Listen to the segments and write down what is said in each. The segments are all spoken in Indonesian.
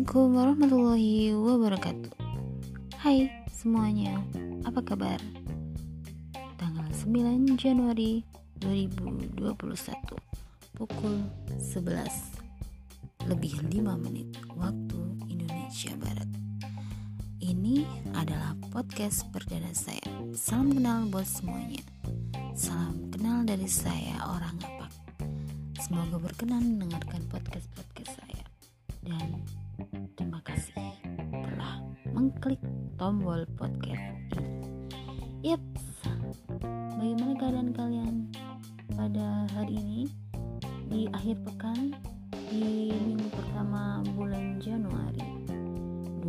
Assalamualaikum warahmatullahi wabarakatuh. Hai semuanya, apa kabar? Tanggal 9 Januari 2021 Pukul 11 Lebih 5 menit Waktu Indonesia Barat. Ini adalah podcast perdana saya. Salam kenal buat semuanya. Salam kenal dari saya orang apa Semoga berkenan mendengarkan podcast-podcast saya. Dan terima kasih telah mengklik tombol podcast ini. Yap, bagaimana keadaan kalian pada hari ini di akhir pekan di minggu pertama bulan Januari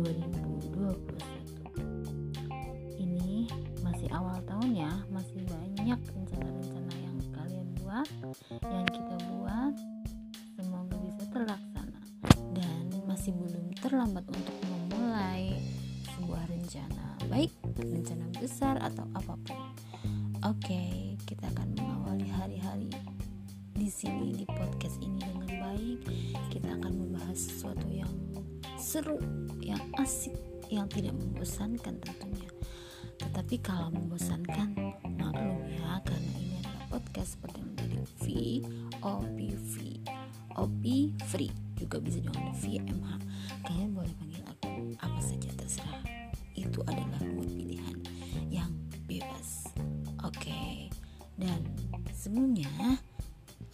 2021? Ini masih awal tahun ya, masih banyak rencana-rencana yang kalian buat, yang terlambat untuk memulai sebuah rencana, baik rencana besar atau apa pun. Oke, kita akan mengawali hari-hari di sini di podcast ini dengan baik. Kita akan membahas sesuatu yang seru, yang asik, yang tidak membosankan tentunya. Tetapi kalau membosankan, maklum ya karena ini adalah podcast seperti menjadi V O P V O P free juga bisa dengan VMH kalian boleh panggil aku. Apa saja terserah. Itu adalah dua pilihan yang bebas. Oke. Dan sebelumnya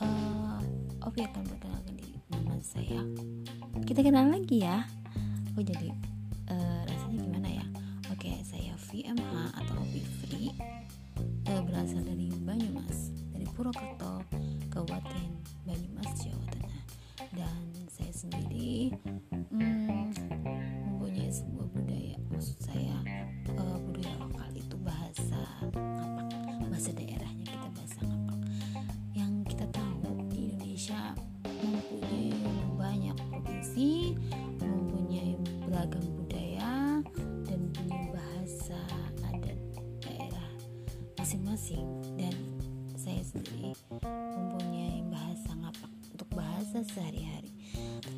uh, Ovi akan perkenalkan diri nama saya? Kita kenal lagi ya. Oh jadi uh, rasanya gimana ya? Oke saya VMH atau Ovi Free. Uh, berasal dari Banyumas dari Purwokerto Kabupaten Banyumas hmm, mempunyai sebuah budaya maksud saya uh, budaya lokal itu bahasa ngapak bahasa daerahnya kita bahasa ngapak yang kita tahu di Indonesia mempunyai banyak provinsi mempunyai beragam budaya dan punya bahasa adat daerah masing-masing. Dan saya sendiri mempunyai bahasa ngapak untuk bahasa sehari-hari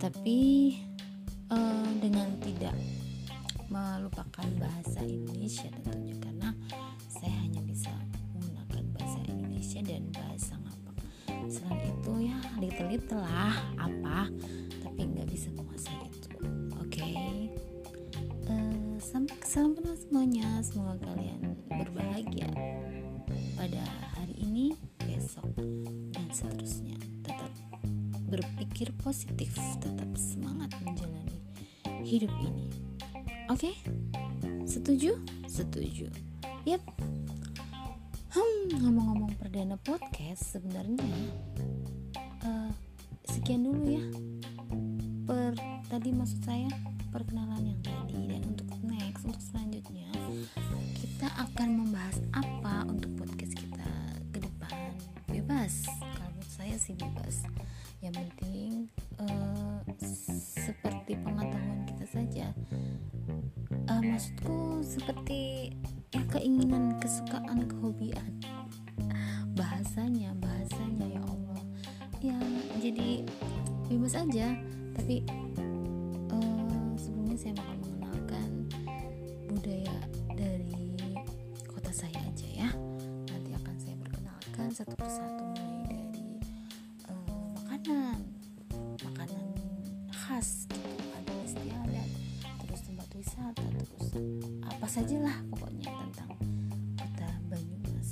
tetapi uh, dengan tidak melupakan bahasa Indonesia tentunya karena saya hanya bisa menggunakan bahasa Indonesia dan bahasa ngapak selain itu ya little-little lah apa tapi nggak bisa menguasai itu. Oke? Okay? uh, salam kenal semuanya. Semoga kalian berbahagia berpikir positif, tetap semangat menjalani hidup ini. Oke? Okay? Setuju? Setuju. Yap. Hmm, ngomong-ngomong perdana podcast sebenarnya uh, sekian dulu ya. Per tadi maksud saya perkenalan yang tadi dan untuk next untuk selanjutnya kita akan membahas apa untuk podcast kita ke depan bebas saya sih bebas. Yang penting uh, seperti pengetahuan kita saja. Uh, maksudku seperti ya keinginan kesukaan kehobian. Bahasanya bahasanya ya Allah. Ya jadi bebas aja. Tapi uh, sebelumnya saya mau mengenalkan budaya dari kota saya aja ya. Nanti akan saya perkenalkan satu persatu apa sajalah pokoknya tentang kota Banyumas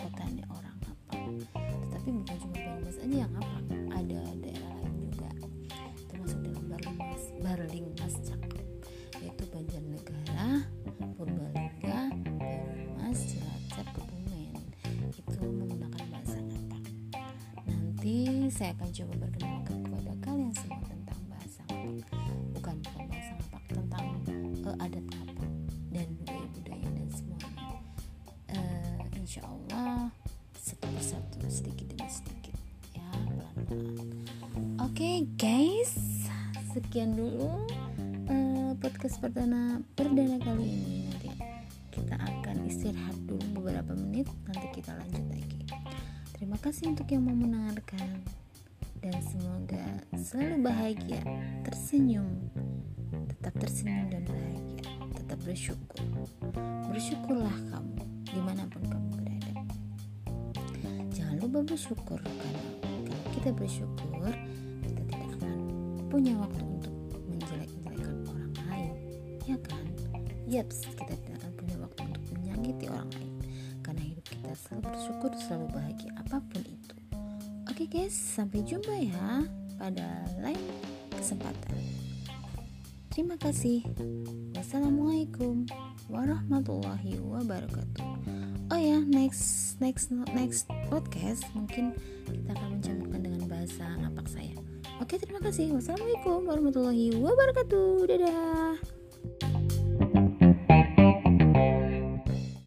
kota ini orang apa. Tetapi bukan cuma Banyumas aja yang apa ada daerah lain juga termasuk dalam Barlimas Barlimas cakep yaitu Banjarnegara Purbalingga Banyumas Cilacap Kebumen. Itu menggunakan bahasa nanti saya akan coba berkenalkan kepada kalian semua tentang bahasa ngapak bukan bukan bahasa ngapak tentang uh, adat ngapak sedikit demi sedikit. Ya pelan-pelan. Oke okay, guys. Sekian dulu uh, podcast perdana perdana kali ini. Nanti kita akan istirahat dulu beberapa menit. Nanti kita lanjut lagi. Terima kasih untuk yang mau mendengarkan. dan semoga selalu bahagia, tersenyum, tetap tersenyum dan bahagia, tetap bersyukur. Bersyukurlah kamu Lupa bersyukur karena kalau kita bersyukur kita tidak akan punya waktu untuk menjelek-jelekan orang lain, ya kan? Yaps, kita tidak akan punya waktu untuk menyakiti orang lain karena hidup kita selalu bersyukur, selalu bahagia apa pun itu. Oke guys, sampai jumpa ya pada lain kesempatan. Terima kasih. Wassalamualaikum warahmatullahi wabarakatuh. Next next next podcast mungkin kita akan mencampurkan dengan bahasa ngapak saya. Oke, terima kasih. Wassalamualaikum warahmatullahi wabarakatuh. Dadah.